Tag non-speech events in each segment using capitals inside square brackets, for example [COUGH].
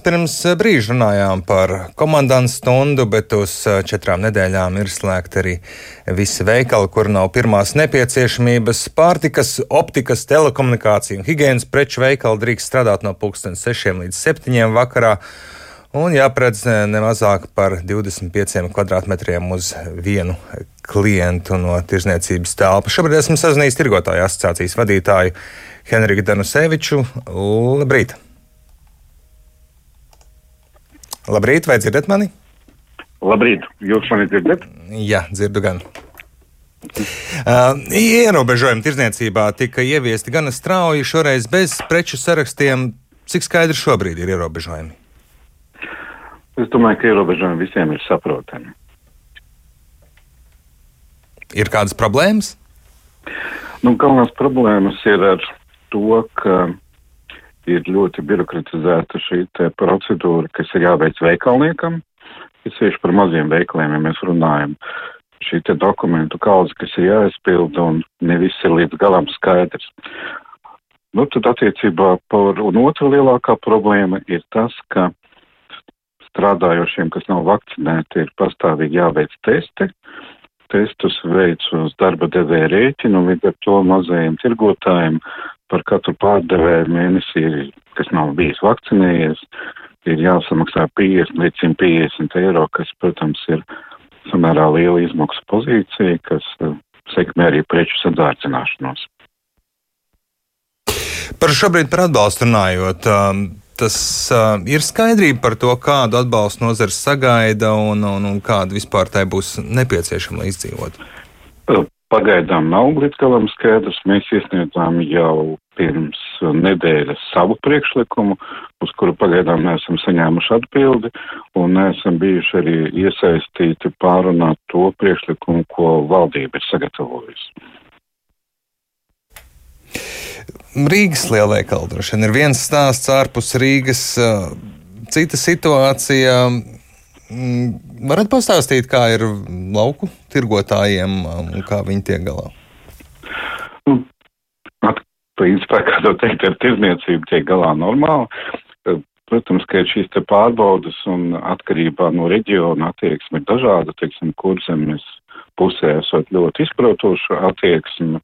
Pirms brīža runājām par komandantu stundu, bet uz četrām nedēļām ir slēgti arī visi veikali, kur nav pirmās nepieciešamības. Pārtikas, optikas, telekomunikāciju un higiēnas preču veikali drīkst strādāt no 6 līdz 7 vakarā. Un jāpredz ne mazāk par 25 kvadrātmetriem uz vienu klientu no tirzniecības telpas. Šobrīd esmu sazinājies tirgotāju asociācijas vadītāju Henriku Danuseviču. Labrīt! Labrīt, vai dzirdat mani? Labrīt, jūs mani dzirdat? Jā, dzirdu gan. Uh, ierobežojumi tirdzniecībā tika ieviesti gan strauji, šoreiz bez preču sarakstiem. Cik skaidri šobrīd ir ierobežojumi? Es domāju, ka ierobežojumi visiem ir saprotami. Ir kādas problēmas? Nu, galvenās problēmas ir ar to, ka ir ļoti birokratizēta šī procedūra, kas ir jāveic veikalniekam. Es tieši par maziem veikaliem, ja mēs runājam. Šī dokumentu kaudze, kas ir jāizpilda, un ne viss ir līdz galam skaidrs. Nu, tad attiecībā par, un otra lielākā problēma ir tas, ka strādājošiem, kas nav vakcinēti, ir pastāvīgi jāveic testi. Testus veic uz darba devēja rēķinu, līdz ar to mazajiem tirgotājiem par katru pārdevēju mēnesī, kas nav bijis vakcinējies, ir jāsamaksā 50 līdz 150 eiro, kas, protams, ir samērā liela izmaksu pozīcija, kas uh, sekmē arī preču sadārdzināšanos. Par šobrīd par atbalstu runājot. Um, tas uh, ir skaidrība par to, kādu atbalstu nozars sagaida un, un, un kāda vispār tai būs nepieciešama, lai izdzīvotu. Pagaidām nav līdz galam skaidrs. Mēs iesniedzām jau pirms nedēļas savu priekšlikumu, uz kuru pagaidām neesam saņēmuši atbildi, un neesam bijuši arī iesaistīti pārunāt to priekšlikumu, ko valdība ir sagatavojusi. Rīgas lielveikala droši vien ir viens stāsts ārpus Rīgas, cita situācija. Mm, varat pastāstīt, kā ir lauku tirgotājiem un kā viņi tiek galā? Nu, principā, kā jau teikt, ar tirzniecību tiek galā normāli. Protams, ka šīs pārbaudas un atkarībā no reģiona attieksme ir dažāda, teiksim, kurzemes pusē esot ļoti izprotoša attieksme,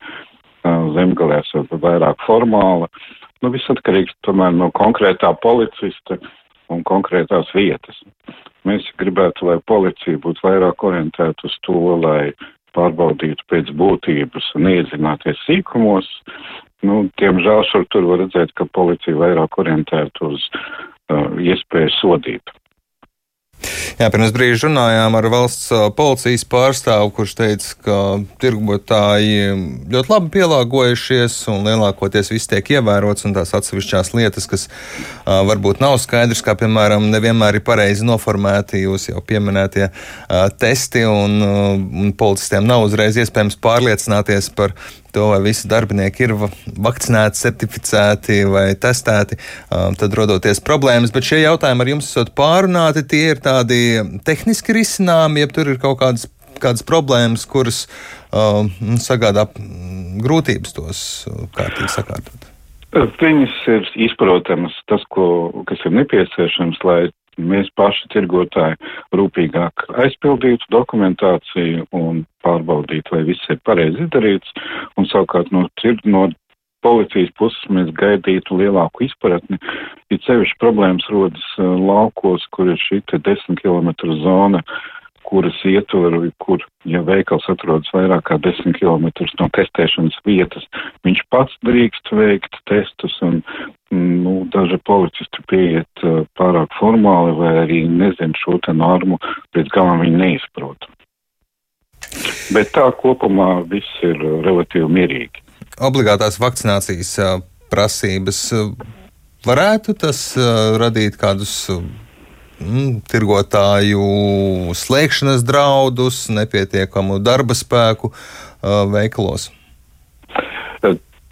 zemgalē esot vairāk formāla. Nu, viss atkarīgs tomēr no konkrētā policista un konkrētās vietas. Mēs gribētu, lai policija būtu vairāk orientēta uz to, lai pārbaudītu pēc būtības un iedzināties sīkumos. Nu, diemžēl šur tur var redzēt, ka policija vairāk orientēta uz uh, iespēju sodīt. Jā, pirms brīža runājām ar valsts policijas pārstāvu, kurš teica, ka tirgotāji ļoti labi pielāgojušies un lielākoties viss tiek ievērots un tās atsevišķās lietas, kas uh, varbūt nav skaidrs, kā piemēram nevienmēr ir pareizi noformēti jūs jau pieminētie uh, testi un, uh, un policistiem nav uzreiz iespējams pārliecināties par to, vai visi darbinieki ir vakcinēti, certificēti vai testēti, tad rodoties problēmas. Bet šie jautājumi ar jums esat pārunāti, tie ir tādi tehniski risināmi, ja tur ir kaut kādas, kādas problēmas, kuras uh, sagādā grūtības tos kārtīgi sakārtot. Viņas ir izprotamas, tas, ko, kas ir nepieciešams, lai mēs paši tirgotāji rūpīgāk aizpildītu dokumentāciju un pārbaudītu, vai viss ir pareizi izdarīts, un savukārt no, no policijas puses mēs gaidītu lielāku izpratni. Ir sevišķi problēmas rodas laukos, kur ir šī 10 km zona, kuras ietvaru, kur, ja veikals atrodas vairāk kā 10 km no testēšanas vietas, viņš pats drīkst veikt testus un nu, daži policisti pieiet pārāk formāli vai arī nezin šo te normu, pēc galam viņi neizprot. Bet tā kopumā viss ir relatīvi mierīgi. Obligātās vakcinācijas prasības varētu tas radīt kādus mm, tirgotāju slēgšanas draudus, nepietiekamu darba spēku veikalos?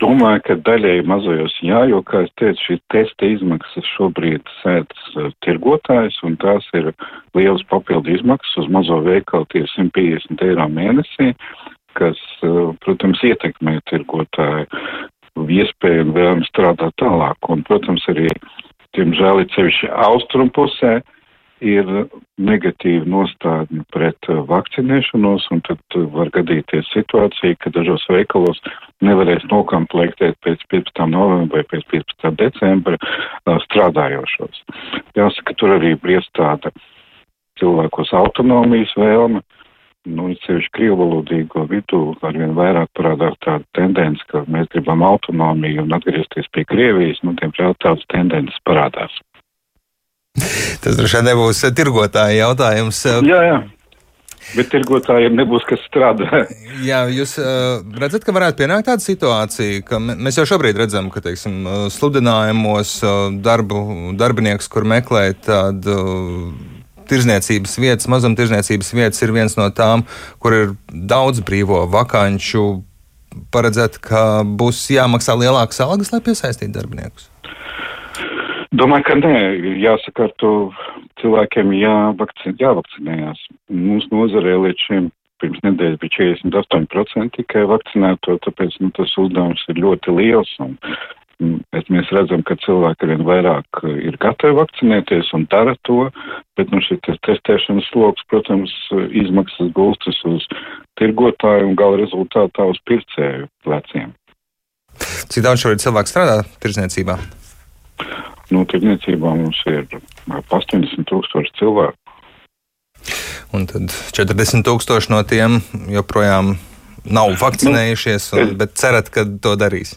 Domāju, ka daļēji mazajos jā, jo, kā es teicu, šīs testa izmaksas šobrīd sēdz uh, tirgotājs, un tās ir lielas papildu izmaksas uz mazo veikalu, tie 150 eiro mēnesī, kas, uh, protams, ietekmē tirgotāju iespēju un vēlmi strādāt tālāk. Un, protams, arī diemžēl, ir sevišķi austrumu pusē, ir negatīva nostādne pret uh, vakcinēšanos, un tad var gadīties situācija, ka dažos veikalos nevarēs nokomplektēt pēc 15. novembra vai pēc 15. decembra strādājošos. Jāsaka, tur arī briest tāda cilvēkos autonomijas vēlme. Nu, ceļš krievalodīgo vidū arvien vairāk parādās tāda tendence, ka mēs gribam autonomiju un atgriezties pie Krievijas. Nu, diemžēl tādas tendences parādās. Tas droši vien nebūs tirgotāja jautājums. Jā, jā. Bet tirgotājiem nebūs kas strādā. [LAUGHS] Jā, jūs uh, redzat, ka varētu pienākt tāda situācija, ka mēs jau šobrīd redzam, ka teiksim, sludinājumos darbu, darbinieks, kur meklēt tādu. Tirzniecības vietas, mazumtirdzniecības vietas ir viens no tām, kur ir daudz brīvo vakanču. Paredzēt, ka būs jāmaksā lielākas algas, lai piesaistītu darbiniekus. Domāju, ka nē, jāsaka, ar to cilvēkiem jāvakcin, jāvakcinējās. Mūsu nozarē līdz šim pirms nedēļas bija 48% tikai vakcinēto, tāpēc nu, tas uzdevums ir ļoti liels. Un, bet mēs redzam, ka cilvēki arvien vairāk ir gatavi vakcinēties un dara to, bet nu, šis testēšanas sloks, protams, izmaksas gulstas uz tirgotāju un gala rezultātā uz pircēju pleciem. Cik daudz šobrīd cilvēku strādā tirzniecībā? Nu, tirdzniecībā mums ir ap 80 tūkstoši cilvēku. Un tad 40 tūkstoši no tiem joprojām nav vakcinējušies, un, nu, bet cerat, ka to darīs.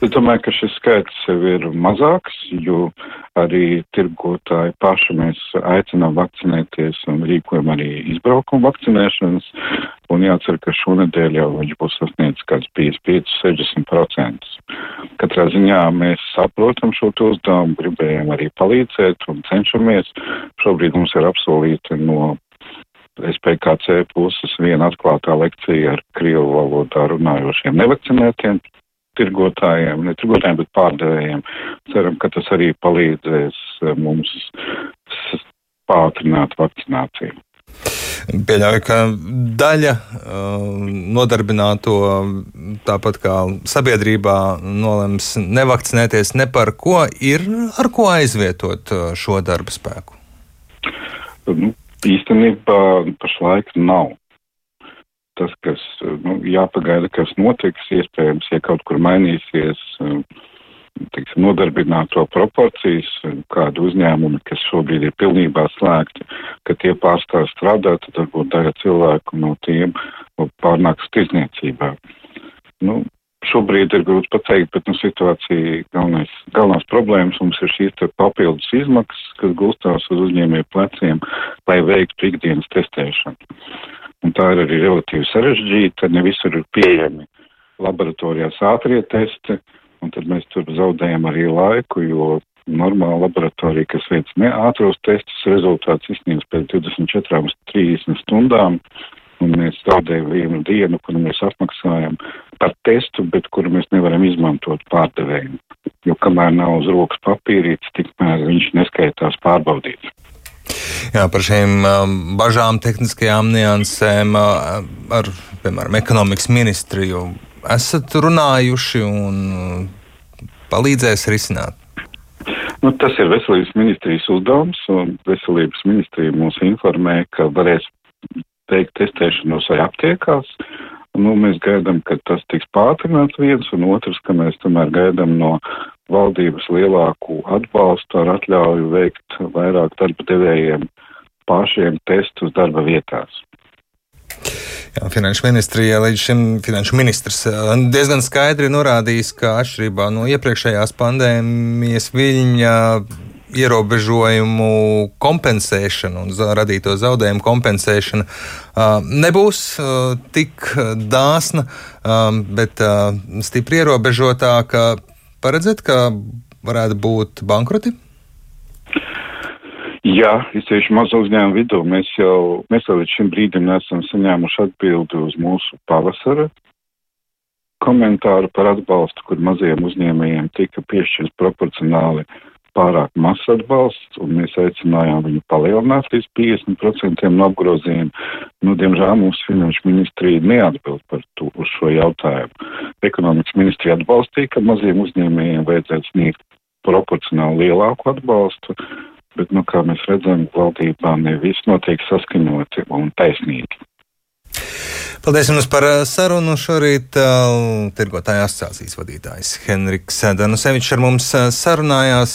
Es domāju, ka šis skaits jau ir mazāks, jo arī tirgotāji paši mēs aicinām vakcinēties un rīkojam arī izbraukumu vakcinēšanas. Un jācer, ka šonadēļ jau viņš būs sasniedzis kāds 55-60%. Katrā ziņā mēs saprotam šo uzdevumu, gribējām arī palīdzēt un cenšamies. Šobrīd mums ir apsolīta no SPKC puses viena atklātā lekcija ar krievu valodā runājošiem nevakcinētiem tirgotājiem, ne tirgotājiem, bet pārdevējiem. Ceram, ka tas arī palīdzēs eh, mums pātrināt vakcināciju. Pieļauju, ka daļa uh, nodarbināto, tāpat kā sabiedrībā, nolems nevakcinēties ne par ko, ir ar ko aizvietot uh, šo darba spēku. Nu, īstenībā pašlaik nav tas, kas nu, jāpagaida, kas notiks, iespējams, ja kaut kur mainīsies teiksim, nodarbināto proporcijas, kādu uzņēmumu, kas šobrīd ir pilnībā slēgti, ka tie pārstāv strādāt, tad varbūt daļa cilvēku no tiem pārnāks tirdzniecībā. Nu, šobrīd ir grūti pateikt, bet nu, situācija galvenais, galvenās problēmas mums ir šīs papildus izmaksas, kas gulstās uz uzņēmēju pleciem, lai veiktu ikdienas testēšanu un tā ir arī relatīvi sarežģīta, ne visur ir pieejami laboratorijās ātrie testi, un tad mēs tur zaudējam arī laiku, jo normāla laboratorija, kas veic ne ātros testus, rezultāts izsniegs pēc 24 līdz 30 stundām, un mēs zaudējam vienu dienu, kuru mēs apmaksājam par testu, bet kuru mēs nevaram izmantot pārdevējiem. Jo kamēr nav uz rokas papīrīts, tikmēr viņš neskaitās pārbaudīts. Jā, par šīm bažām, tehniskajām niansēm ar, piemēram, ekonomikas ministriju esat runājuši un palīdzēs risināt? Nu, tas ir veselības ministrijas uzdevums, un veselības ministrija mūs informē, ka varēs veikt testēšanos vai aptiekās. Nu, mēs gaidām, ka tas tiks pātrināts viens, un otrs, ka mēs tomēr gaidām no valdības lielāku atbalstu ar atļauju veikt vairāk darba devējiem pašiem testus darba vietās. Jā, finanšu ministrija līdz šim finanšu ministrs eh, diezgan skaidri norādījis, ka atšķirībā no iepriekšējās pandēmijas viņa ierobežojumu kompensēšana un radīto zaudējumu kompensēšana eh, nebūs eh, tik dāsna, bet stipri ierobežotāka. Paredzēt, ka varētu būt bankroti? Jā, izsevišķi mazo uzņēmumu vidū mēs jau, mēs jau līdz šim brīdim nesam saņēmuši atbildi uz mūsu pavasara komentāru par atbalstu, kur mazajiem uzņēmējiem tika piešķirts proporcionāli pārāk mazs atbalsts, un mēs aicinājām viņu palielināt līdz 50% no apgrozījuma. Nu, diemžēl mūsu finanšu ministrija neatbild par to, uz šo jautājumu. Ekonomikas ministrija atbalstīja, ka maziem uzņēmējiem vajadzētu sniegt proporcionāli lielāku atbalstu, bet, nu, kā mēs redzam, valdībā ne viss notiek saskaņoti un taisnīgi. Paldies jums par sarunu šorīt. Tirgotāja asociācijas vadītājs Henriks Danusevičs ar mums sarunājās.